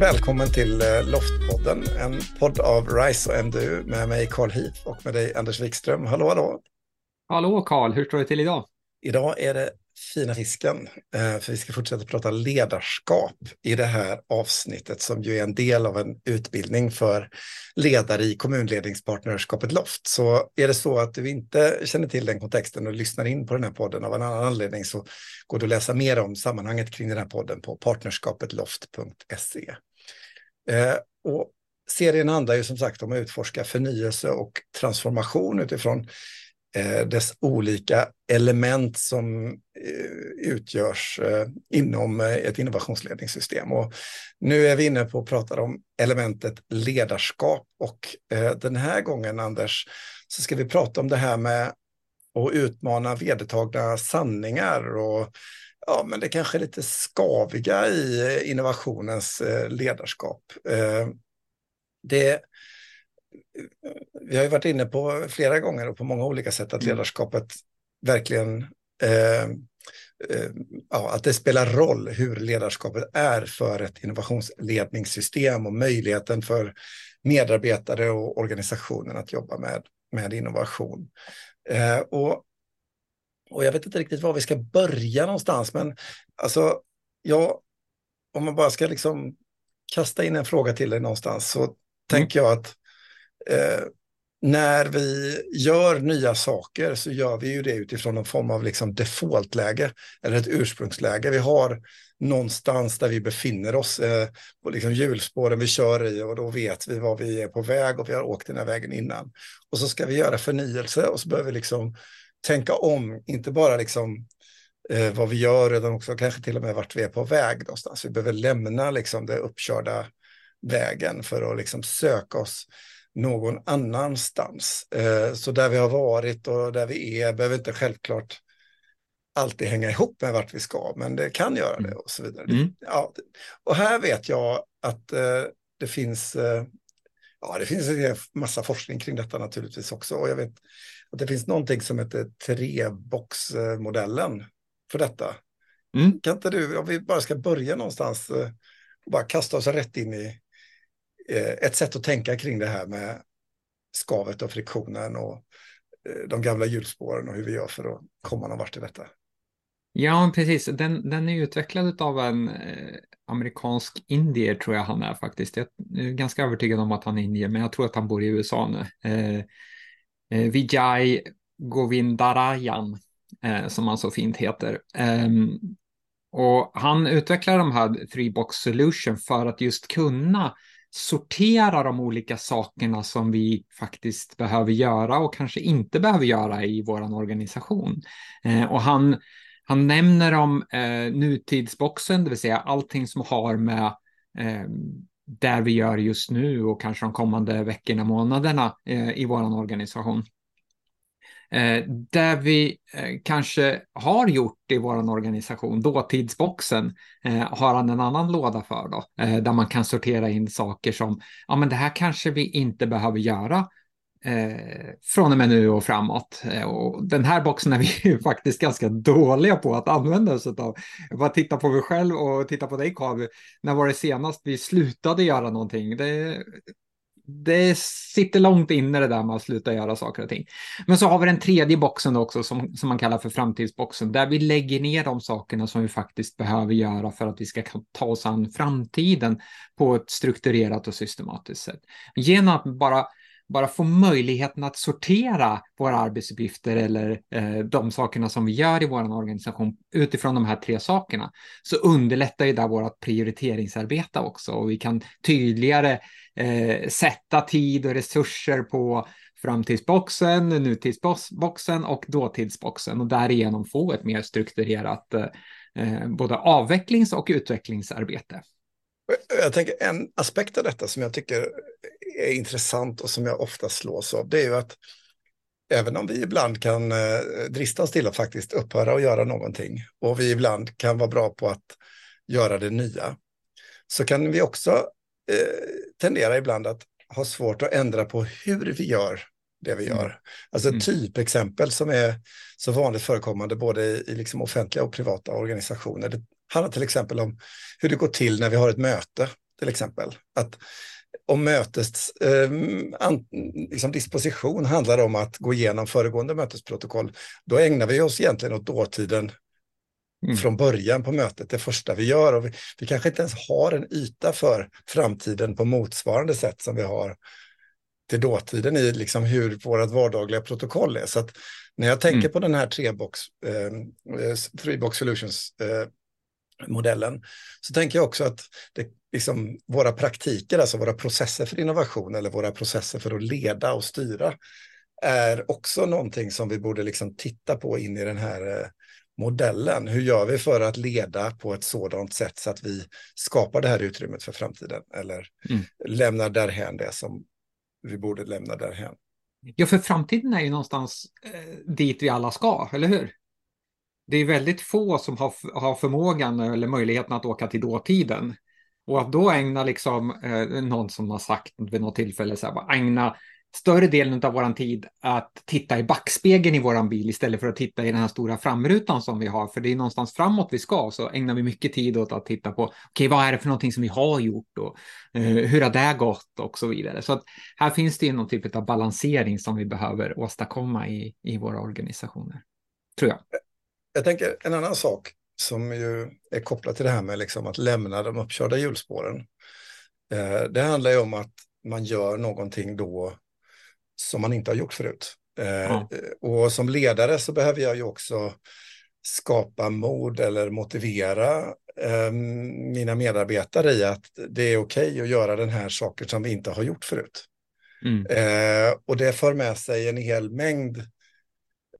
Välkommen till eh, Loftpodden, en podd av RISE och MDU med mig Carl Heath och med dig Anders Wikström. Hallå, hallå! Hallå Carl, hur står det till idag? Idag är det fina fisken, eh, för vi ska fortsätta prata ledarskap i det här avsnittet som ju är en del av en utbildning för ledare i kommunledningspartnerskapet Loft. Så är det så att du inte känner till den kontexten och lyssnar in på den här podden av en annan anledning så går du att läsa mer om sammanhanget kring den här podden på partnerskapetloft.se. Eh, och serien handlar ju som sagt om att utforska förnyelse och transformation utifrån eh, dess olika element som eh, utgörs eh, inom eh, ett innovationsledningssystem. Och nu är vi inne på att prata om elementet ledarskap och eh, den här gången, Anders, så ska vi prata om det här med att utmana vedertagna sanningar och ja, men det kanske är lite skaviga i eh, innovationens eh, ledarskap. Eh, det, vi har ju varit inne på flera gånger och på många olika sätt att mm. ledarskapet verkligen eh, ja, att det spelar roll hur ledarskapet är för ett innovationsledningssystem och möjligheten för medarbetare och organisationen att jobba med, med innovation. Eh, och och jag vet inte riktigt var vi ska börja någonstans, men alltså, ja, om man bara ska liksom kasta in en fråga till dig någonstans så mm. tänker jag att eh, när vi gör nya saker så gör vi ju det utifrån någon form av liksom defaultläge eller ett ursprungsläge. Vi har någonstans där vi befinner oss eh, på liksom hjulspåren vi kör i och då vet vi var vi är på väg och vi har åkt den här vägen innan. Och så ska vi göra förnyelse och så behöver vi liksom tänka om, inte bara liksom eh, vad vi gör utan också kanske till och med vart vi är på väg någonstans. Vi behöver lämna liksom det uppkörda vägen för att liksom söka oss någon annanstans. Eh, så där vi har varit och där vi är behöver inte självklart alltid hänga ihop med vart vi ska, men det kan göra det och så vidare. Mm. Ja, och här vet jag att eh, det finns eh, Ja, det finns en massa forskning kring detta naturligtvis också. Och jag vet att det finns någonting som heter treboxmodellen för detta. Mm. Kan inte du, om vi bara ska börja någonstans och bara kasta oss rätt in i Eh, ett sätt att tänka kring det här med skavet och friktionen och eh, de gamla hjulspåren och hur vi gör för att komma någon vart i detta. Ja, precis. Den, den är utvecklad av en eh, amerikansk indier tror jag han är faktiskt. Jag är ganska övertygad om att han är indier, men jag tror att han bor i USA nu. Eh, Vijay Govindarayan, eh, som han så fint heter. Eh, och han utvecklar de här three box solution för att just kunna sortera de olika sakerna som vi faktiskt behöver göra och kanske inte behöver göra i vår organisation. Eh, och han han nämner om eh, nutidsboxen, det vill säga allting som har med eh, där vi gör just nu och kanske de kommande veckorna, månaderna eh, i vår organisation. Eh, där vi eh, kanske har gjort i vår organisation, dåtidsboxen, eh, har han en annan låda för då, eh, där man kan sortera in saker som, ja men det här kanske vi inte behöver göra eh, från och med nu och framåt. Eh, och den här boxen är vi ju faktiskt ganska dåliga på att använda oss av. Jag bara titta på mig själv och titta på dig Kavi. När var det senast vi slutade göra någonting? Det, det sitter långt inne det där med att sluta göra saker och ting. Men så har vi den tredje boxen också som, som man kallar för framtidsboxen, där vi lägger ner de sakerna som vi faktiskt behöver göra för att vi ska ta oss an framtiden på ett strukturerat och systematiskt sätt. Genom att bara bara få möjligheten att sortera våra arbetsuppgifter eller eh, de sakerna som vi gör i vår organisation utifrån de här tre sakerna så underlättar ju där vårt prioriteringsarbete också och vi kan tydligare eh, sätta tid och resurser på framtidsboxen, nutidsboxen och dåtidsboxen och därigenom få ett mer strukturerat eh, eh både avvecklings och utvecklingsarbete. Jag tänker en aspekt av detta som jag tycker är intressant och som jag ofta slås av, det är ju att även om vi ibland kan eh, drista oss till att faktiskt upphöra och göra någonting och vi ibland kan vara bra på att göra det nya, så kan vi också eh, tendera ibland att ha svårt att ändra på hur vi gör det vi gör. Mm. Alltså ett mm. typexempel som är så vanligt förekommande både i, i liksom offentliga och privata organisationer. Det handlar till exempel om hur det går till när vi har ett möte till exempel. Att om mötets eh, an, liksom disposition handlar om att gå igenom föregående mötesprotokoll, då ägnar vi oss egentligen åt dåtiden mm. från början på mötet, det första vi gör. Och vi, vi kanske inte ens har en yta för framtiden på motsvarande sätt som vi har till dåtiden i liksom hur vårt vardagliga protokoll är. Så när jag tänker mm. på den här trebox, eh, eh, three box solutions eh, modellen, så tänker jag också att det, liksom, våra praktiker, alltså våra processer för innovation eller våra processer för att leda och styra, är också någonting som vi borde liksom titta på in i den här eh, modellen. Hur gör vi för att leda på ett sådant sätt så att vi skapar det här utrymmet för framtiden eller mm. lämnar därhän det som vi borde lämna därhän. Ja, för framtiden är ju någonstans eh, dit vi alla ska, eller hur? Det är väldigt få som har, har förmågan eller möjligheten att åka till dåtiden. Och att då ägna liksom, eh, någon som har sagt vid något tillfälle, så här, ägna större delen av vår tid att titta i backspegeln i vår bil istället för att titta i den här stora framrutan som vi har. För det är någonstans framåt vi ska, så ägnar vi mycket tid åt att titta på, okej, okay, vad är det för någonting som vi har gjort och eh, hur har det gått och så vidare. Så att här finns det ju någon typ av balansering som vi behöver åstadkomma i, i våra organisationer, tror jag. Jag tänker en annan sak som ju är kopplat till det här med liksom att lämna de uppkörda hjulspåren. Eh, det handlar ju om att man gör någonting då som man inte har gjort förut. Mm. Och som ledare så behöver jag ju också skapa mod eller motivera eh, mina medarbetare i att det är okej okay att göra den här saken som vi inte har gjort förut. Mm. Eh, och det för med sig en hel mängd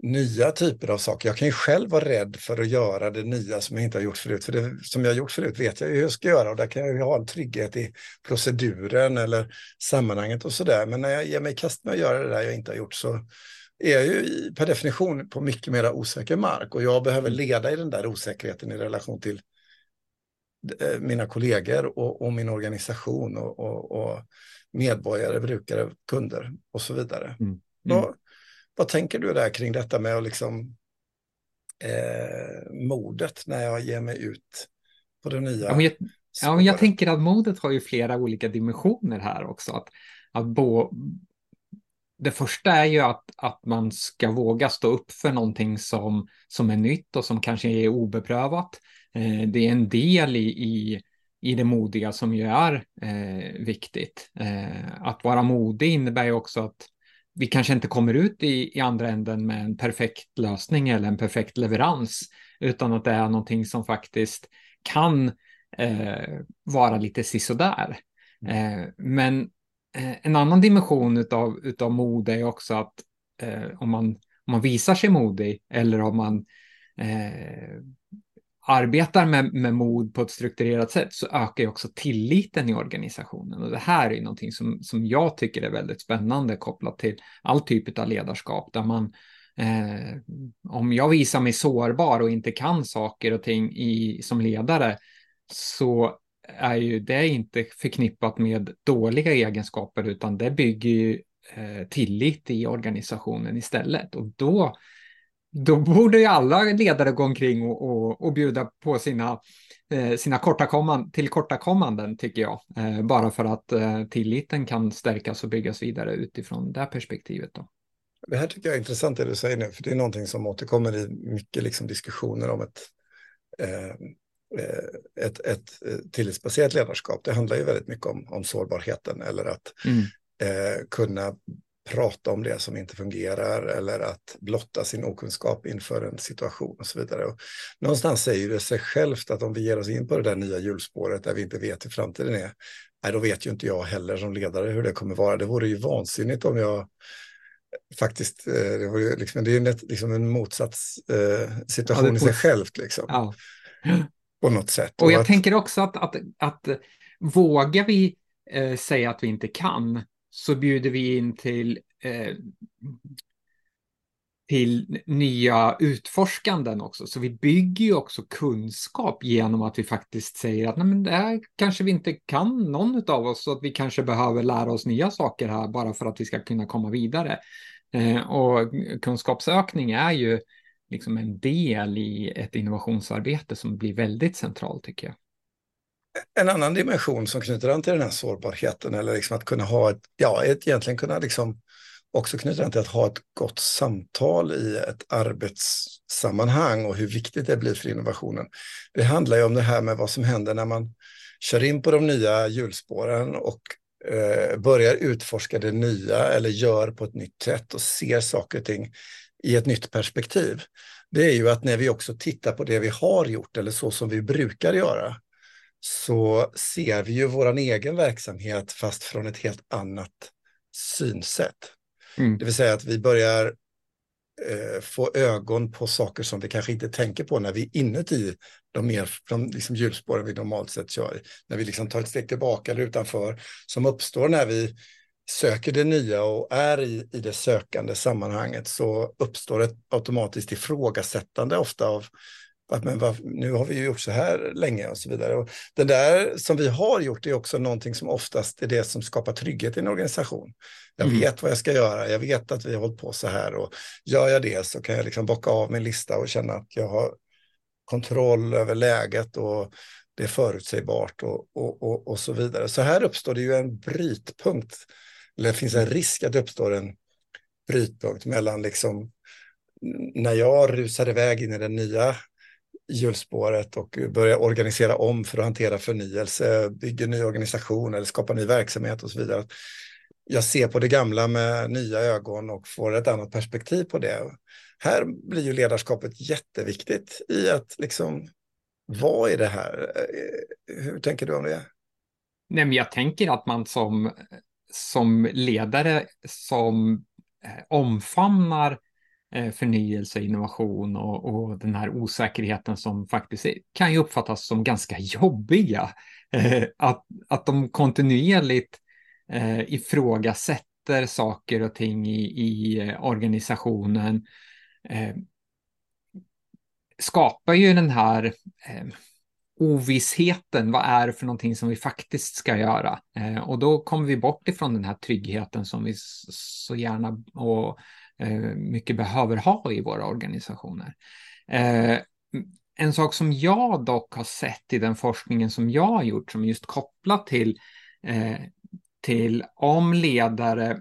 nya typer av saker. Jag kan ju själv vara rädd för att göra det nya som jag inte har gjort förut. För det som jag har gjort förut vet jag ju hur jag ska göra och där kan jag ju ha en trygghet i proceduren eller sammanhanget och sådär. Men när jag ger mig i kast med att göra det där jag inte har gjort så är jag ju per definition på mycket mer osäker mark och jag behöver leda i den där osäkerheten i relation till eh, mina kollegor och, och min organisation och, och, och, medborgare, brukare, kunder och så vidare. Mm. Mm. Vad tänker du där kring detta med att liksom eh, modet när jag ger mig ut på det nya? Ja, men jag, ja, men jag tänker att modet har ju flera olika dimensioner här också. Att, att bo, det första är ju att, att man ska våga stå upp för någonting som, som är nytt och som kanske är obeprövat. Eh, det är en del i, i, i det modiga som ju är eh, viktigt. Eh, att vara modig innebär ju också att vi kanske inte kommer ut i, i andra änden med en perfekt lösning eller en perfekt leverans, utan att det är någonting som faktiskt kan eh, vara lite sisådär. Mm. Eh, men eh, en annan dimension utav, utav mod är också att eh, om, man, om man visar sig modig eller om man eh, arbetar med, med mod på ett strukturerat sätt så ökar ju också tilliten i organisationen. Och det här är ju någonting som, som jag tycker är väldigt spännande kopplat till all typ av ledarskap där man eh, om jag visar mig sårbar och inte kan saker och ting i, som ledare så är ju det inte förknippat med dåliga egenskaper utan det bygger ju eh, tillit i organisationen istället. Och då då borde ju alla ledare gå omkring och, och, och bjuda på sina, eh, sina kortakomman, tillkortakommanden, tycker jag. Eh, bara för att eh, tilliten kan stärkas och byggas vidare utifrån det perspektivet. Då. Det här tycker jag är intressant det du säger nu, för det är någonting som återkommer i mycket liksom diskussioner om ett, eh, eh ett, ett eh, tillitsbaserat ledarskap. Det handlar ju väldigt mycket om, om sårbarheten eller att mm. eh, kunna prata om det som inte fungerar eller att blotta sin okunskap inför en situation och så vidare. Och någonstans säger det sig självt att om vi ger oss in på det där nya hjulspåret där vi inte vet hur framtiden är, nej, då vet ju inte jag heller som ledare hur det kommer vara. Det vore ju vansinnigt om jag faktiskt, eh, det, vore liksom, det är ju liksom en motsatssituation eh, ja, i sig självt. Liksom. Ja. På något sätt. Och jag att, tänker också att, att, att vågar vi eh, säga att vi inte kan, så bjuder vi in till, eh, till nya utforskanden också. Så vi bygger ju också kunskap genom att vi faktiskt säger att Nej, men det här kanske vi inte kan någon av oss, så att vi kanske behöver lära oss nya saker här bara för att vi ska kunna komma vidare. Eh, och kunskapsökning är ju liksom en del i ett innovationsarbete som blir väldigt centralt tycker jag. En annan dimension som knyter an till den här sårbarheten eller liksom att kunna ha ett, ja, ett, egentligen kunna liksom också knyter an till att ha ett gott samtal i ett arbetssammanhang och hur viktigt det blir för innovationen. Det handlar ju om det här med vad som händer när man kör in på de nya hjulspåren och eh, börjar utforska det nya eller gör på ett nytt sätt och ser saker och ting i ett nytt perspektiv. Det är ju att när vi också tittar på det vi har gjort eller så som vi brukar göra så ser vi ju vår egen verksamhet fast från ett helt annat synsätt. Mm. Det vill säga att vi börjar eh, få ögon på saker som vi kanske inte tänker på när vi är inuti de, mer, de liksom hjulspåren vi normalt sett kör. När vi liksom tar ett steg tillbaka eller utanför, som uppstår när vi söker det nya och är i, i det sökande sammanhanget så uppstår ett automatiskt ifrågasättande ofta av men vad, nu har vi ju gjort så här länge och så vidare. Och det där som vi har gjort är också någonting som oftast är det som skapar trygghet i en organisation. Jag mm. vet vad jag ska göra, jag vet att vi har hållit på så här och gör jag det så kan jag liksom bocka av min lista och känna att jag har kontroll över läget och det är förutsägbart och, och, och, och så vidare. Så här uppstår det ju en brytpunkt, eller det finns en risk att det uppstår en brytpunkt mellan liksom när jag rusar iväg in i den nya hjulspåret och börjar organisera om för att hantera förnyelse, bygga ny organisation eller skapa ny verksamhet och så vidare. Jag ser på det gamla med nya ögon och får ett annat perspektiv på det. Här blir ju ledarskapet jätteviktigt i att liksom, vad är det här? Hur tänker du om det? Nej, men jag tänker att man som, som ledare som eh, omfamnar Eh, Eh, förnyelse, innovation och, och, den här osäkerheten som faktiskt kan ju uppfattas som ganska jobbiga. Eh, att, att de kontinuerligt eh, ifrågasätter saker och ting i, i organisationen skapar ju den här ovissheten. Vad är det för någonting som vi faktiskt ska göra? Eh, och då kommer vi bort ifrån den här tryggheten som vi så gärna och Eh, mycket behöver ha i våra organisationer. Eh, en sak som jag dock har sett i den forskningen som jag har gjort, som just kopplat till, eh, till om ledare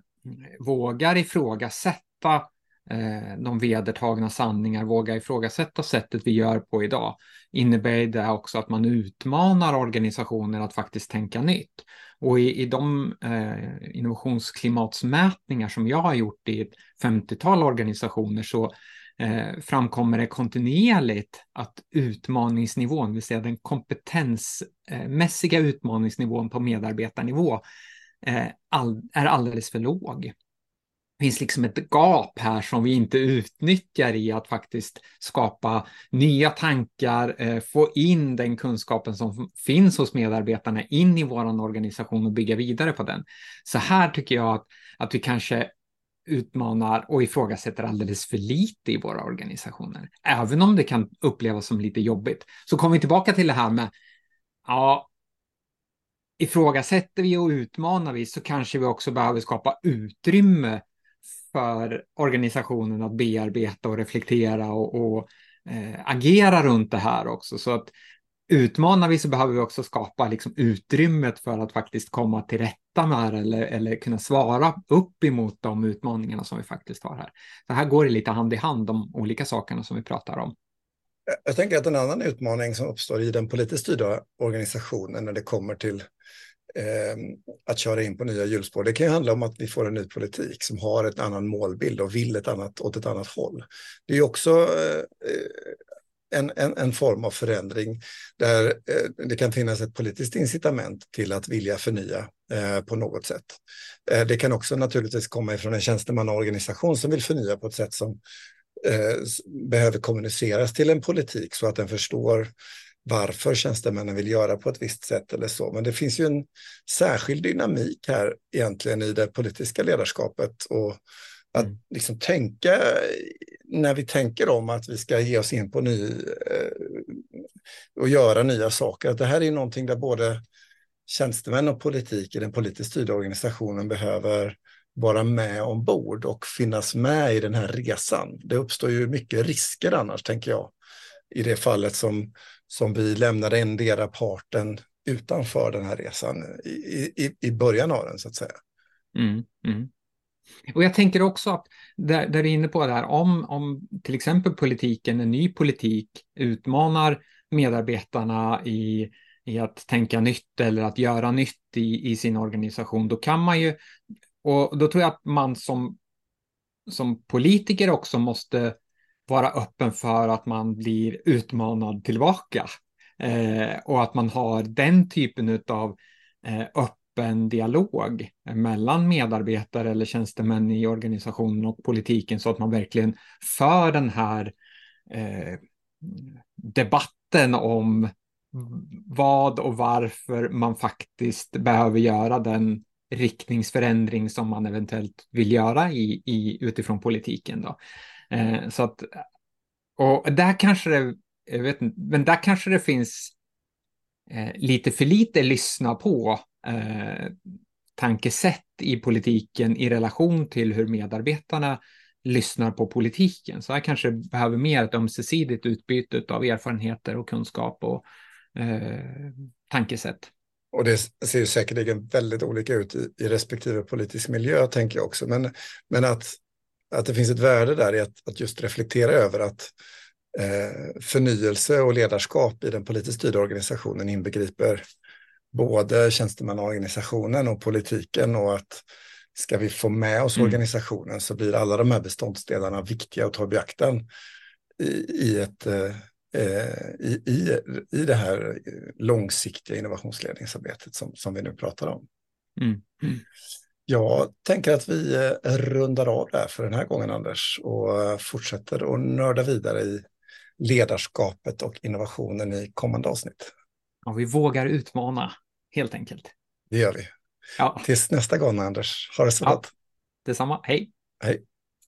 vågar ifrågasätta Eh, de vedertagna sanningar, våga ifrågasätta sättet vi gör på idag, innebär det också att man utmanar organisationer att faktiskt tänka nytt. Och i, i de eh, innovationsklimatsmätningar som jag har gjort i ett 50-tal organisationer så eh, framkommer det kontinuerligt att utmaningsnivån, det vill säga den kompetensmässiga eh, utmaningsnivån på medarbetarnivå, eh, all, är alldeles för låg finns liksom ett gap här som vi inte utnyttjar i att faktiskt skapa nya tankar, eh, få in den kunskapen som finns hos medarbetarna in i vår organisation och bygga vidare på den. Så här tycker jag att, att vi kanske utmanar och ifrågasätter alldeles för lite i våra organisationer. Även om det kan upplevas som lite jobbigt. Så kommer vi tillbaka till det här med, ja, ifrågasätter vi och utmanar vi så kanske vi också behöver skapa utrymme för organisationen att bearbeta och reflektera och, och eh, agera runt det här också. Så att utmanar vi så behöver vi också skapa liksom utrymmet för att faktiskt komma till rätta med det eller, eller kunna svara upp emot de utmaningarna som vi faktiskt har här. Så här går det lite hand i hand de olika sakerna som vi pratar om. Jag tänker att en annan utmaning som uppstår i den politiskt styrda organisationen när det kommer till Ehm, att köra in på nya hjulspår. Det kan ju handla om att vi får en ny politik som har ett annan målbild och vill ett annat, åt ett annat håll. Det är också eh, en, en, en, form av förändring där eh, det kan finnas ett politiskt incitament till att vilja förnya eh, på något sätt. Eh, det kan också naturligtvis komma ifrån en tjänstemannaorganisation som vill förnya på ett sätt som eh, behöver kommuniceras till en politik så att den förstår varför tjänstemännen vill göra på ett visst sätt eller så. Men det finns ju en särskild dynamik här egentligen i det politiska ledarskapet och att mm. liksom tänka när vi tänker om att vi ska ge oss in på ny eh, och göra nya saker. Att det här är någonting där både tjänstemän och politik i den politiskt styrda organisationen behöver vara med ombord och finnas med i den här resan. Det uppstår ju mycket risker annars, tänker jag, i det fallet som som vi lämnade endera parten utanför den här resan i, i, i början av den så att säga. Mm, mm. Och jag tänker också att, där, där du är inne på det här, om, om till exempel politiken, en ny politik utmanar medarbetarna i, i att tänka nytt eller att göra nytt i, i sin organisation, då kan man ju, och då tror jag att man som, som politiker också måste vara öppen för att man blir utmanad tillbaka. Eh, och att man har den typen av eh, öppen dialog mellan medarbetare eller tjänstemän i organisationen och politiken så att man verkligen för den här eh, debatten om vad och varför man faktiskt behöver göra den riktningsförändring som man eventuellt vill göra i, i, utifrån politiken. Då. Eh, så att, och där kanske det, jag vet inte, men där kanske det finns eh, lite för lite lyssna på eh, tankesätt i politiken i relation till hur medarbetarna lyssnar på politiken. Så här kanske behöver mer ett ömsesidigt utbyte av erfarenheter och kunskap och eh, tankesätt. Och det ser ju säkerligen väldigt olika ut i, i respektive politisk miljö, tänker jag också. Men, men att, att det finns ett värde där i att, att just reflektera över att eh, förnyelse och ledarskap i den politiskt styrda organisationen inbegriper både tjänstemannaorganisationen och politiken och att ska vi få med oss mm. organisationen så blir alla de här beståndsdelarna viktiga att ta i beaktan i, i ett eh, Eh, i, i, i det här långsiktiga innovationsledningsarbetet som, som vi nu pratar om. Mm. Mm. Jag tänker att vi eh, rundar av där för den här gången, Anders, och eh, fortsätter att nörda vidare i ledarskapet och innovationen i kommande avsnitt. Ja, vi vågar utmana, helt enkelt. Det gör vi. Ja. Tills nästa gång, Anders. Ha det så ja. gott. Detsamma. Hej. Hej.